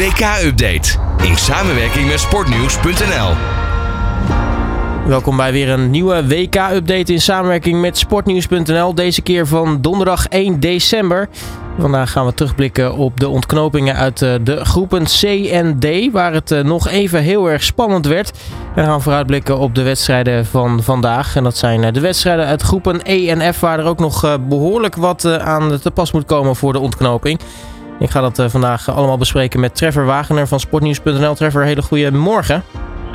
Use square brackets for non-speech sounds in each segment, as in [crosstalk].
WK-update in samenwerking met sportnieuws.nl. Welkom bij weer een nieuwe WK-update in samenwerking met sportnieuws.nl. Deze keer van donderdag 1 december. Vandaag gaan we terugblikken op de ontknopingen uit eh, de groepen C en D, waar het eh, nog even heel erg spannend werd. We gaan vooruitblikken op de wedstrijden van vandaag. En dat zijn eh, de wedstrijden uit groepen E en F, waar er ook nog behoorlijk wat aan te pas moet komen voor de ontknoping. Ik ga dat vandaag allemaal bespreken met Trevor Wagener van sportnieuws.nl. Trevor, hele goede morgen.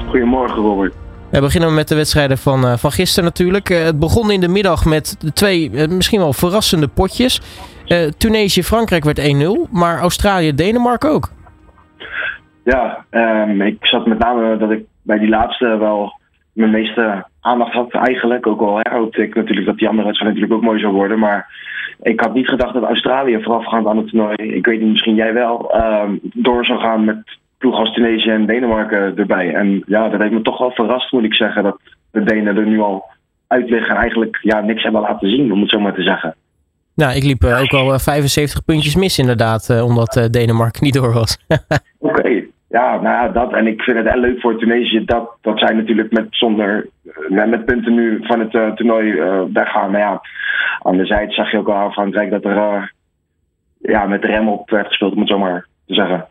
Goedemorgen, Robert. We beginnen met de wedstrijden van, van gisteren natuurlijk. het begon in de middag met twee misschien wel verrassende potjes. Uh, Tunesië-Frankrijk werd 1-0, maar Australië-Denemarken ook. Ja, um, ik zat met name dat ik bij die laatste wel mijn meeste aandacht had eigenlijk. Ook al hè, hoopte ik natuurlijk dat die andere wedstrijd natuurlijk ook mooi zou worden. Maar ik had niet gedacht dat Australië voorafgaand aan het toernooi, ik weet niet, misschien jij wel, um, door zou gaan met ploeg als Tunesië en Denemarken erbij. En ja, dat heeft me toch wel verrast, moet ik zeggen, dat de Denen er nu al uit liggen en eigenlijk ja, niks hebben laten zien, om het zo maar te zeggen. Nou, ik liep uh, ook al 75 eh, puntjes mis inderdaad, uh, omdat Denemarken niet door was. [laughs] Oké, ja, nou dat. En ik vind het heel leuk voor Tunesië dat, dat zij natuurlijk met, zonder, met punten nu van het toernooi weggaan. Maar ja, anderzijds zag je ook al Frankrijk dat er ja, met rem op werd gespeeld, om het zo maar te zeggen.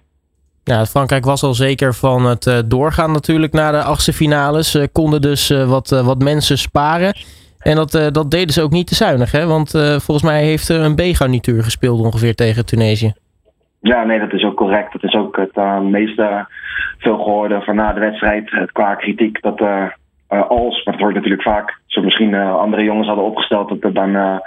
Ja, Frankrijk was al zeker van het doorgaan natuurlijk naar de achtste finales. konden dus wat, wat mensen sparen. En dat, dat deden ze ook niet te zuinig, hè? Want volgens mij heeft er een B-garnituur gespeeld ongeveer tegen Tunesië. Ja, nee, dat is ook correct. Dat is ook het uh, meeste veel gehoorde van na de wedstrijd. Qua kritiek dat als, maar dat hoort natuurlijk vaak, zo misschien andere jongens hadden opgesteld, dat er dan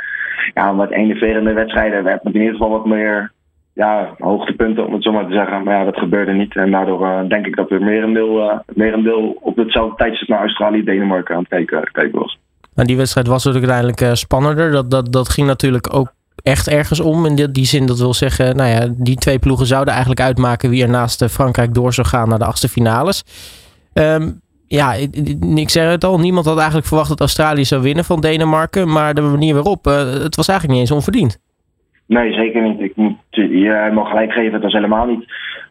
ja, wat enerverende wedstrijden werd in ieder geval wat meer ja, hoogtepunten, om het zo maar te zeggen. Maar ja, dat gebeurde niet. En daardoor denk ik dat er merendeel, uh, merendeel op hetzelfde tijdstip naar Australië Denemarken aan het kijken, kijken was. Nou, die wedstrijd was natuurlijk uiteindelijk uh, spannender. Dat, dat, dat ging natuurlijk ook echt ergens om. In die, zin dat wil zeggen, nou ja, die twee ploegen zouden eigenlijk uitmaken wie er naast eh, Frankrijk door zou gaan naar de achtste finales. Um, ja, ik zeg het al, niemand had eigenlijk verwacht dat Australië zou winnen van Denemarken. Maar de manier waarop, uh, het was eigenlijk niet eens onverdiend. Nee, zeker niet. Ik moet je helemaal gelijk geven, het was helemaal niet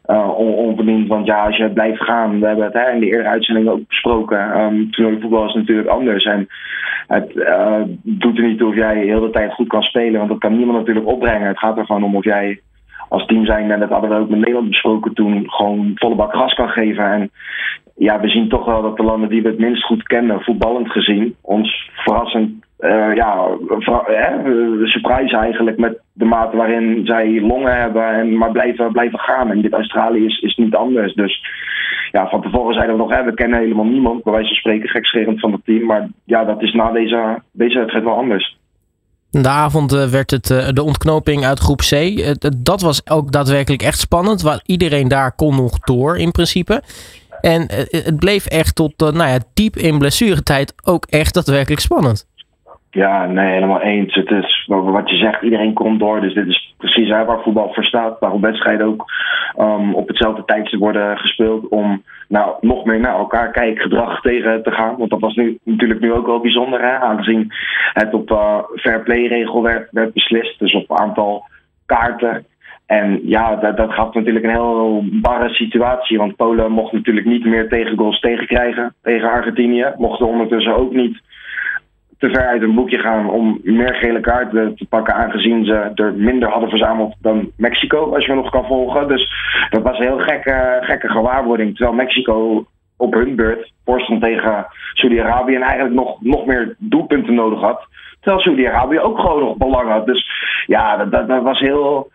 uh, onverdiend. Want ja, als je blijft gaan, we hebben het hè, in de eerdere uitzending ook besproken. Um, voetbal is natuurlijk anders. En het uh, doet er niet toe of jij heel de tijd goed kan spelen, want dat kan niemand natuurlijk opbrengen. Het gaat er gewoon om of jij als team zijn, en dat hadden we ook met Nederland besproken toen, gewoon volle bak gas kan geven. En ja, we zien toch wel dat de landen die we het minst goed kennen, voetballend gezien, ons verrassend uh, ja, de surprise eigenlijk met de mate waarin zij longen hebben en maar blijven, blijven gaan. En dit Australië is, is niet anders. Dus ja, van tevoren zeiden we nog, hè, we kennen helemaal niemand, bij wijze van spreken gekscherend van het team. Maar ja, dat is na deze, deze wedstrijd wel anders. De avond eh, werd het eh, de ontknoping uit groep C. Dat was ook daadwerkelijk echt spannend. Want iedereen daar kon nog door in principe. En het bleef echt tot nou ja, diep in blessuretijd ook echt daadwerkelijk spannend. Ja, nee, helemaal eens. Het is wat je zegt, iedereen komt door. Dus dit is precies waar voetbal voor staat. Waarom wedstrijden ook um, op hetzelfde tijdstip worden gespeeld. Om nou, nog meer naar elkaar kijkgedrag tegen te gaan. Want dat was nu natuurlijk nu ook wel bijzonder. Hè? Aangezien het op uh, fair play regel werd, werd beslist. Dus op aantal kaarten. En ja, dat, dat gaf natuurlijk een heel barre situatie. Want Polen mocht natuurlijk niet meer tegengoals tegenkrijgen tegen Argentinië. Mochten ondertussen ook niet te ver uit een boekje gaan om meer gele kaarten te pakken, aangezien ze er minder hadden verzameld dan Mexico, als je me nog kan volgen. Dus dat was een heel gekke, gekke gewaarwording. Terwijl Mexico op hun beurt voorstond tegen Saudi-Arabië en eigenlijk nog, nog meer doelpunten nodig had. Terwijl Saudi-Arabië ook gewoon nog belang had. Dus ja, dat, dat, was heel.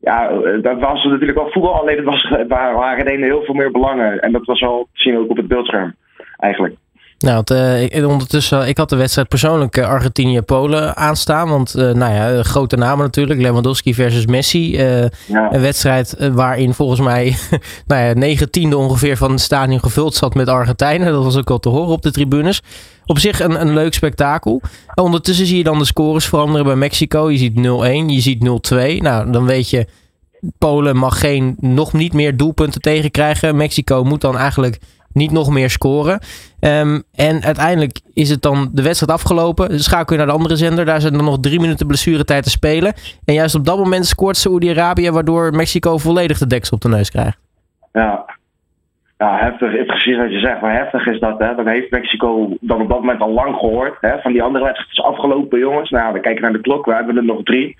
Ja, dat was natuurlijk wel voetbal, alleen het was, waren er heel veel meer belangen. En dat was wel te zien ook op het beeldscherm, eigenlijk. Nou, het, uh, ondertussen, ik had de wedstrijd persoonlijk uh, Argentinië-Polen aanstaan. Want, nou ja, grote namen natuurlijk. Lewandowski versus Messi. Een wedstrijd waarin volgens mij [laughs] nou ja, 9 tiende ongeveer van het stadion gevuld zat met Argentijnen. Dat was ook wel te horen op de tribunes. Op zich een, een leuk spektakel. Ondertussen zie je dan de scores veranderen bij Mexico. Je ziet 0-1, je ziet 0-2. Nou, dan weet je, Polen mag geen, nog niet meer doelpunten tegenkrijgen. Mexico moet dan eigenlijk niet nog meer scoren. Ehm, en uiteindelijk is het dan de wedstrijd afgelopen. Schakel je naar de andere zender. Daar zijn dan nog drie minuten blessuretijd te spelen. En juist op dat moment scoort Saoedi-Arabië, waardoor Mexico volledig de deksel op de neus krijgt. Ja, ja, heftig precies wat je zegt. Maar heftig is dat, hè. Dan heeft Mexico dan op dat moment al lang gehoord. Hè, van die andere wedstrijd is afgelopen, jongens. Nou, we kijken naar de klok. We hebben er nog drie.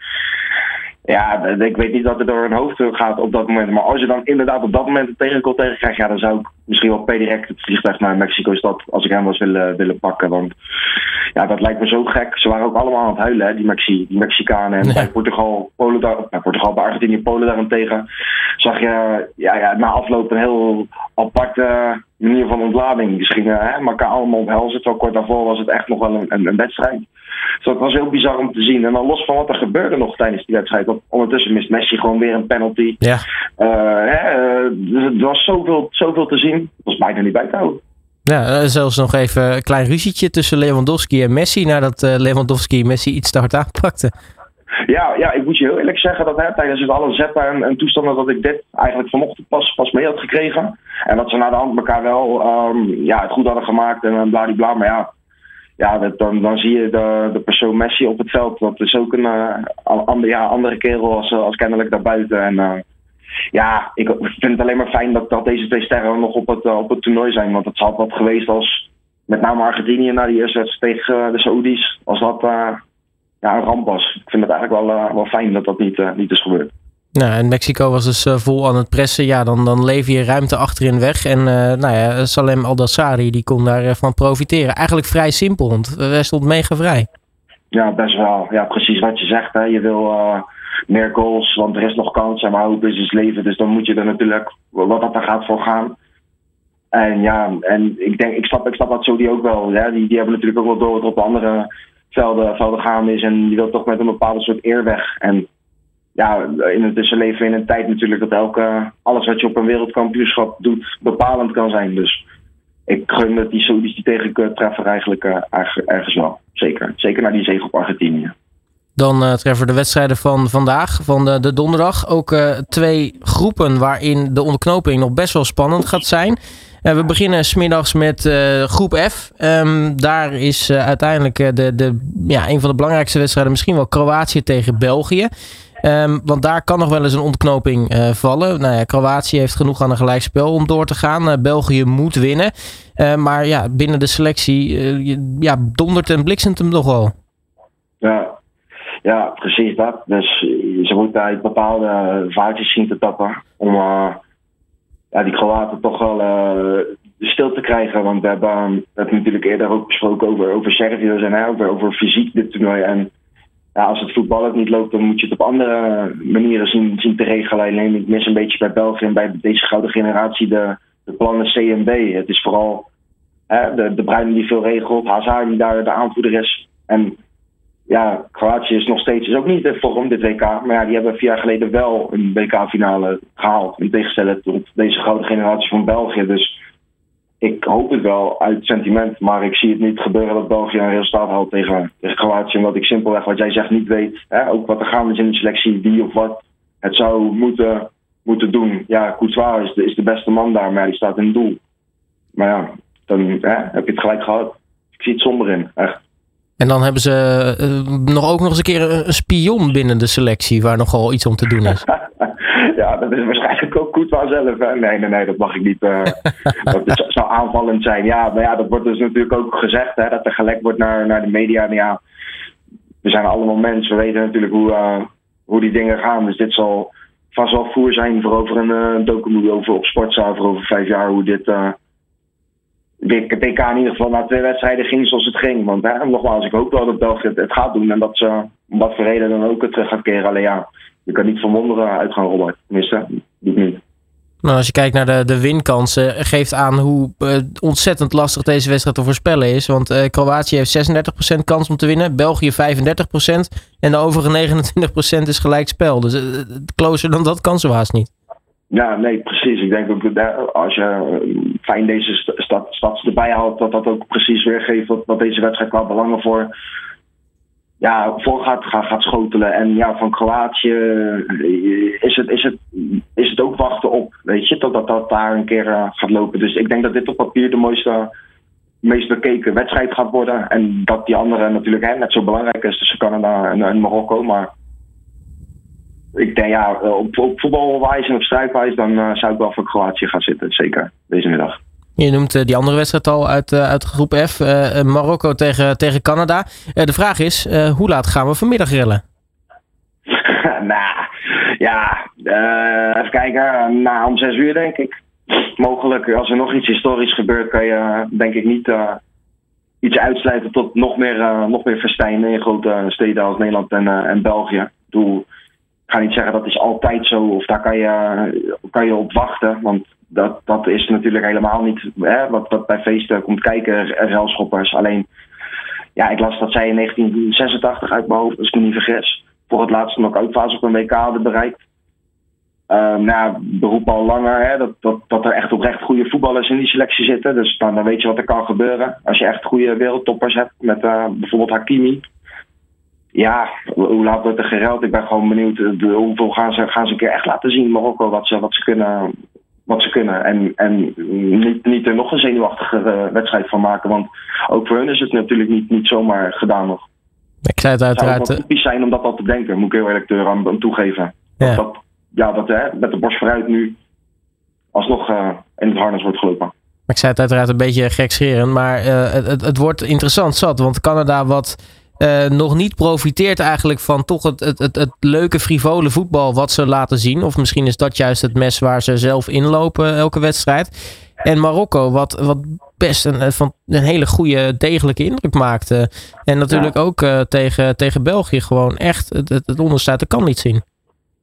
Ja, ik weet niet wat er door hun hoofd gaat op dat moment. Maar als je dan inderdaad op dat moment een tegengoal tegen krijgt, ja, dan zou ik misschien wel per direct het vliegtuig naar Mexico-stad, als ik hem was, willen, willen pakken. Want ja, dat lijkt me zo gek. Ze waren ook allemaal aan het huilen, hè, die, Mexi die Mexicanen. En bij Portugal, Polen daar, bij Portugal, bij Argentinië, Polen daarentegen, zag je ja, ja, na afloop een heel aparte manier van ontlading. Ze gingen hè, elkaar allemaal omhelzen. Terwijl kort daarvoor was het echt nog wel een, een, een wedstrijd. Dus dat was heel bizar om te zien. En dan los van wat er gebeurde nog tijdens die wedstrijd. Want ondertussen mist Messi gewoon weer een penalty. Ja. Uh, hè, dus er was zoveel, zoveel te zien. Dat was bijna niet bij te houden. Ja, eh, zelfs nog even een klein ruzietje tussen Lewandowski en Messi. Nadat Lewandowski Messi iets te hard aanpakte. Ja, ja, ik moet je heel eerlijk zeggen dat hè, tijdens het alle zeppen en, en, toestanden dat ik dit eigenlijk vanochtend pas, pas mee had gekregen. En dat ze naar de hand elkaar wel um, ja, het goed hadden gemaakt en bladibla. Maar ja, ja dan, dan zie je de, de persoon Messi op het veld. Dat is ook een uh, ander, ja, andere kerel als, als kennelijk daarbuiten. En uh, ja, ik vind het alleen maar fijn dat, dat deze twee sterren nog op het, op het toernooi zijn. Want het had wat geweest als met name Argentinië na die eerste wedstrijd tegen de Saoedi's. Als dat ja, een ramp was. Ik vind het eigenlijk wel, wel fijn dat dat niet, niet is gebeurd. Nou, en Mexico was dus uh, vol aan het pressen. Ja, dan, dan leef je ruimte achterin weg. En nou ja, Salem Aldassari die kon daarvan profiteren. Eigenlijk vrij simpel, want hij stond mega vrij. Ja, best wel. Ja, precies wat je zegt. Hè. Je wil meer goals, want er is nog kans. En maar hoop is het leven. Dus dan moet je er natuurlijk wat dat er gaat voor gaan. En ja, en ik denk, ik snap, ik snap dat zo die ook wel. Hè. Die, die hebben natuurlijk ook wel door wat op andere velden, velden gaande is. En die wil toch met een bepaalde soort eer weg. En ja, in het tussenleven in een tijd natuurlijk dat elke, alles wat je op een wereldkampioenschap doet bepalend kan zijn. Dus ik gun dat die Saudis die tegen treffen eigenlijk uh, ergens wel. Zeker. Zeker naar die zege op Argentinië. Dan uh, treffen de wedstrijden van vandaag, van de, de donderdag. Ook uh, twee groepen waarin de ontknoping nog best wel spannend gaat zijn. We beginnen smiddags met groep F. Um, daar is uiteindelijk de, de, ja, een van de belangrijkste wedstrijden misschien wel Kroatië tegen België. Um, want daar kan nog wel eens een ontknoping vallen. Nou ja, Kroatië heeft genoeg aan een gelijkspel om door te gaan. België moet winnen. maar ja, binnen de selectie ja, dondert en bliksemt hem nog wel. Ja, ja, precies dat. Dus ze moeten uit bepaalde vaartjes zien te tappen om ja, die Kroaten toch wel stil te krijgen. Want we hebben het natuurlijk eerder ook besproken over, over Servië en over, over fysiek dit toernooi. En als het voetbal ook niet loopt, dan moet je het op andere manieren zien, te regelen. Alleen ik mis een beetje bij België en bij deze gouden generatie de, de plannen C en B. Het is vooral hè, de, de Bruin die veel regelt, Hazard die daar de aanvoerder is. En ja, Kroatië is nog steeds is ook niet de vorm dit WK. Maar ja, die hebben vier jaar geleden wel een WK-finale gehaald. In tegenstelling tot deze grote generatie van België. Dus ik hoop het wel uit sentiment. Maar ik zie het niet gebeuren dat België een resultaat haalt tegen, tegen Kroatië. Omdat ik simpelweg wat jij zegt niet weet. Hè? Ook wat er gaande is in de selectie. Wie of wat het zou moeten, moeten doen. Ja, Courtois is de, is de beste man daar. Maar die staat in het doel. Maar ja, dan hè, heb je het gelijk gehad. Ik zie het somber in, echt. En dan hebben ze uh, nog ook nog eens een keer een, spion binnen de selectie waar nogal iets om te doen is. [laughs] [laughs] ja, dat is waarschijnlijk ook goed zelf. Hè? Nee, nee, nee, dat mag ik niet. Uh, [laughs] dat zou aanvallend zijn. Ja, maar ja, dat wordt dus natuurlijk ook gezegd hè, dat er gelekt wordt naar, naar de media. En ja, we zijn allemaal mensen, we weten natuurlijk hoe, uh, hoe die dingen gaan. Dus dit zal vast wel voer zijn voor over een uh, document over op Sportzaal voor over vijf jaar hoe dit het TK in ieder geval na twee wedstrijden ging zoals het ging. Want hè, nogmaals, ik hoop wel dat België het, gaat doen en dat ze om wat voor reden dan ook het terug gaat keren. Alleen ja, je kan niet van wonderen uitgaan, Robert. Tenminste, niet niet. Nou, als je kijkt naar de, de winkansen, geeft aan hoe uh, ontzettend lastig deze wedstrijd te voorspellen is. Want uh, Kroatië heeft 36% kans om te winnen, België 35% en de overige 29% is gelijkspel. Dus uh, closer dan dat kan ze haast niet. Ja, nee, precies. Ik denk ook dat als je eh, fijn deze stad, stads erbij haalt, dat dat ook precies weergeeft wat, wat deze wedstrijd qua belangen voor ja, voor gaat, gaat, schotelen. En ja, van Kroatië is het, is, het, is het ook wachten op, weet je, totdat dat daar een keer gaat lopen. Dus ik denk dat dit op papier de mooiste meest bekeken wedstrijd gaat worden. En dat die andere natuurlijk hè, net zo belangrijk is tussen Canada en, Marokko. Maar ik denk ja, op, op voetbalwijs en op strijdwijs, dan zou ik wel voor Kroatië gaan zitten. Zeker deze middag. Je noemt uh, die andere wedstrijd al uit, uh, uit groep F. Marokko tegen, tegen Canada. de vraag is, hoe laat gaan we vanmiddag rellen? [laughs] nou, ja, even kijken. Na om zes uur denk ik mogelijk, als er nog iets historisch gebeurt, kan je denk ik niet iets uitsluiten tot nog meer, uh, nog meer festijnen in grote steden als Nederland en, en België. Bedoel, ik ga niet zeggen dat is altijd zo of daar kan je, kan je op wachten. Want dat, dat is natuurlijk helemaal niet hè, wat, bij feesten komt kijken, relschoppers. Alleen, ja, ik las dat zij in 1986 uit mijn hoofd, als ik me niet vergis, voor het laatste knock-out fase op een WK hadden bereikt. Uh, nou, beroep al langer hè, dat, dat, dat er echt oprecht goede voetballers in die selectie zitten. Dus dan, dan weet je wat er kan gebeuren. Als je echt goede wereldtoppers hebt, met uh, bijvoorbeeld Hakimi. Ja, hoe laat wordt er gereld? Ik ben gewoon benieuwd de, hoeveel gaan ze, gaan ze een keer echt laten zien Marokko wat ze, wat ze kunnen. Wat ze kunnen. En, en niet, niet er nog een zenuwachtige uh, wedstrijd van maken. Want ook voor hun is het natuurlijk niet, niet zomaar gedaan nog. Ik zei het uiteraard. Het zou typisch zijn om dat al te denken, moet ik heel eerlijk aan, aan toegeven. Ja. Dat, ja, dat hè, met de borst vooruit nu alsnog uh, in het harnas wordt gelopen. Ik zei het uiteraard een beetje gekscherend, maar uh, het, het, wordt interessant zat. Want Canada wat uh, nog niet profiteert eigenlijk van toch het, het, het, het, leuke frivole voetbal wat ze laten zien. Of misschien is dat juist het mes waar ze zelf inlopen elke wedstrijd. En Marokko, wat, wat best een, van een hele goede, degelijke indruk maakte. En natuurlijk ja. ook uh, tegen, tegen België gewoon echt het, het, het onderste uit de kan niet zien.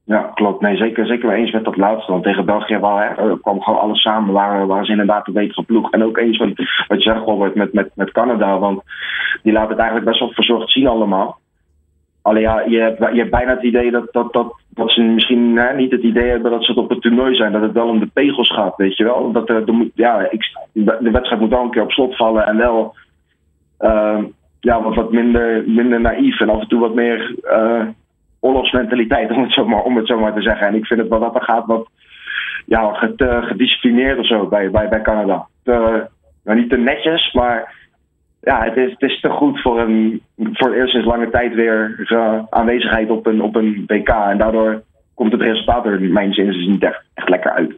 Ja, klopt. Nee, zeker, zeker wel eens met dat laatste. Want tegen België wel, hè, kwam gewoon alles samen. Waren, waren ze inderdaad een betere ploeg. En ook eens wat, wat je zegt, Robert, met, met, met Canada. Want die laten het eigenlijk best wel verzorgd zien allemaal. Alleen ja, je hebt, je hebt bijna het idee dat, dat, dat, dat ze misschien niet het idee hebben dat ze het op het toernooi zijn. Dat het wel om de pegels gaat, weet je wel. Dat, er, de, ja, ik, de wedstrijd moet wel een keer op slot vallen. En wel uh, ja, wat, wat minder, minder naïef. En af en toe wat meer... Uh, oorlogsmentaliteit, om het, zo maar, om het zo maar te zeggen. En ik vind het wel dat er gaat wat ja, te gedisciplineerd of zo bij, bij, bij Canada. Nou, niet te netjes, maar ja, het is, het is te goed voor, een, voor eerst sinds lange tijd weer uh, aanwezigheid op een, op een WK. En daardoor komt het resultaat er, in mijn zin, niet echt, echt lekker uit.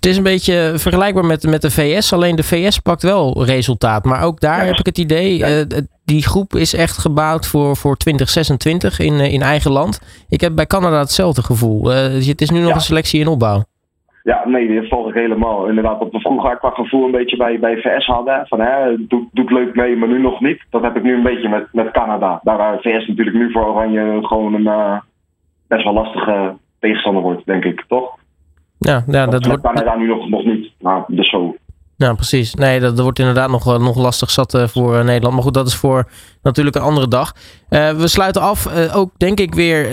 Het is een beetje vergelijkbaar met, met de VS. Alleen de VS pakt wel resultaat. Maar ook daar ja. heb ik het idee. Ja. Uh, die groep is echt gebouwd voor, voor 2026 in, uh, in eigen land. Ik heb bij Canada hetzelfde gevoel. Uh, het is nu nog ja. een selectie in opbouw. Ja, nee, dat volg ik helemaal. Inderdaad, wat we vroeger qua gevoel een beetje bij, bij VS hadden. Van hè, doet, doet leuk mee, maar nu nog niet. Dat heb ik nu een beetje met, met Canada. Daar waar VS natuurlijk nu voor Oranje gewoon een best wel lastige tegenstander wordt, denk ik, toch? Ja, ja dat, dat wordt... Canada nu nog, nog niet. Maar dus zo. Ja, precies. Nee, dat, dat wordt inderdaad nog, nog lastig zat uh, voor uh, Nederland. Maar goed, dat is voor natuurlijk een andere dag. Uh, we sluiten af, ook denk ik weer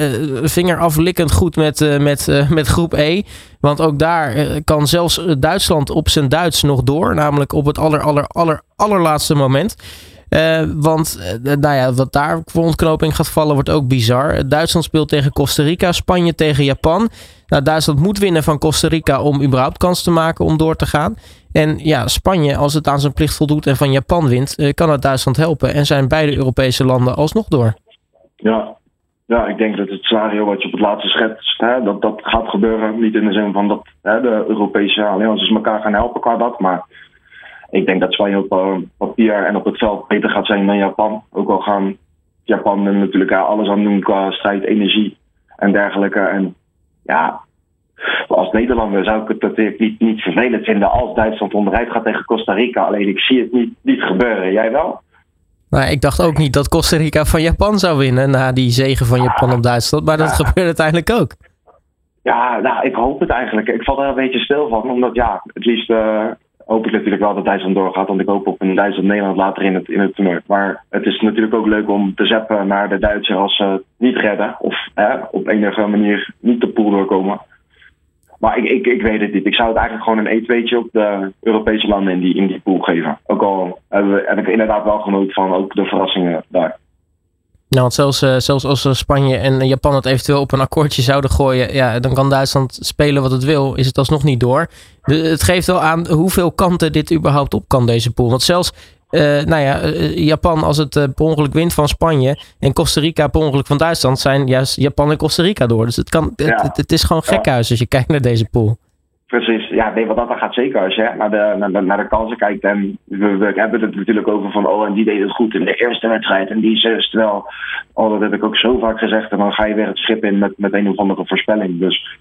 vingeraflikkend goed met, met, met groep E. Want ook daar kan zelfs Duitsland op zijn Duits nog door. Namelijk op het aller, aller, aller, allerlaatste moment. Uh, want uh, nou ja, wat daar voor ontknoping gaat vallen wordt ook bizar. Duitsland speelt tegen Costa Rica, Spanje tegen Japan. Nou, Duitsland moet winnen van Costa Rica om überhaupt kans te maken om door te gaan. En ja, Spanje, als het aan zijn plicht voldoet en van Japan wint, kan het Duitsland helpen. En zijn beide Europese landen alsnog door. Ja, ja, ik denk dat het scenario wat je op het laatste schetst, hè, dat dat gaat gebeuren. Niet in de zin van dat hè, de Europese alliances elkaar gaan helpen qua dat, maar ik denk dat Spanje op papier en op het veld beter gaat zijn dan Japan. Ook al gaan Japan er natuurlijk alles aan doen qua strijd, energie en dergelijke. En ja, als Nederlander zou ik het natuurlijk niet, niet vervelend vinden als Duitsland onderuit gaat tegen Costa Rica. Alleen ik zie het niet, niet gebeuren. Jij wel? Maar ik dacht ook niet dat Costa Rica van Japan zou winnen na die zegen van Japan op Duitsland. Maar dat ja. gebeurde uiteindelijk ook. Ja, nou, ik hoop het eigenlijk. Ik val er een beetje stil van, omdat ja, het liefst uh, hoop ik natuurlijk wel dat Duitsland doorgaat. Want ik hoop op een Duitsland-Nederland later in het, in het toernooi. Maar het is natuurlijk ook leuk om te zeppen naar de Duitsers als ze het niet redden. Of hè, op enige manier niet de pool doorkomen. Maar ik, ik, ik weet het niet. Ik zou het eigenlijk gewoon een 1-2'tje op de Europese landen in die, in die pool geven. Ook al hebben we, heb ik inderdaad wel genoten van ook de verrassingen daar. Nou, want zelfs, uh, zelfs als Spanje en Japan het eventueel op een akkoordje zouden gooien, ja, dan kan Duitsland spelen wat het wil, is het alsnog niet door. De, het geeft wel aan hoeveel kanten dit überhaupt op kan, deze pool. Want zelfs uh, nou ja, Japan als het uh, per ongeluk wint van Spanje en Costa Rica per ongeluk van Duitsland, zijn juist Japan en Costa Rica door. Dus het, kan, ja. het, het, is gewoon gekhuis als je kijkt naar deze pool. Precies, ja, nee, wat dat gaat zeker als je naar, de, naar, de, kansen kijkt. En we, hebben het natuurlijk over van, oh, en die deed het goed in de eerste wedstrijd en die zes. Terwijl, oh, dat heb ik ook zo vaak gezegd. En dan ga je weer het schip in met, met een of andere voorspelling. Dus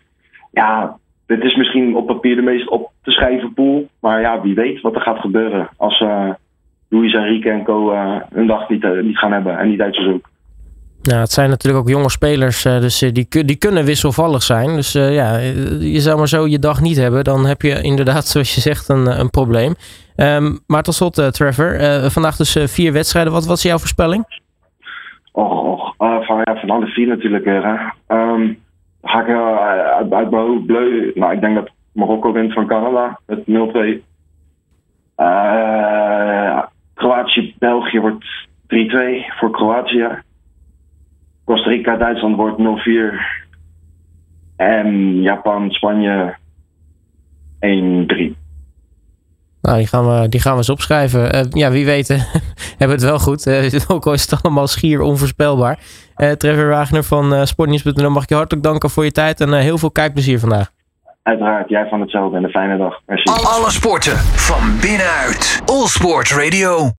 ja, dit is misschien op papier de meest op te schrijven pool. Maar ja, wie weet wat er gaat gebeuren als uh, Luis Enrique en co uh, hun dag niet, uh, niet gaan hebben. En die Duitsers ook. Nou, het zijn natuurlijk ook jonge spelers, dus die, die kunnen wisselvallig zijn. Dus ja, je zou maar zo je dag niet hebben. Dan heb je inderdaad, [laughs] zoals je zegt, een, een probleem. Um, maar tot slot, Trevor. vandaag dus vier wedstrijden. Wat was jouw voorspelling? Och van, ja, van alle vier natuurlijk weer. Um, ga ik uit, mijn hoofd. Nou, ik denk dat Marokko wint van Canada met 0-2. Kroatië-België wordt 3-2 voor Kroatië. Costa Rica, Duitsland wordt 0-4. En Japan, Spanje 1-3. Nou, die gaan we, die gaan we eens opschrijven. Uh, ja, wie weet [laughs] hebben we het wel goed. Uh, [laughs] ook al is het allemaal schier onvoorspelbaar. Uh, Trevor Wagner van Sportnieuws.nl mag ik je hartelijk danken voor je tijd en heel veel kijkplezier vandaag. Uiteraard, jij van hetzelfde en een fijne dag. Merci. Alle sporten van binnenuit. All Sport Radio.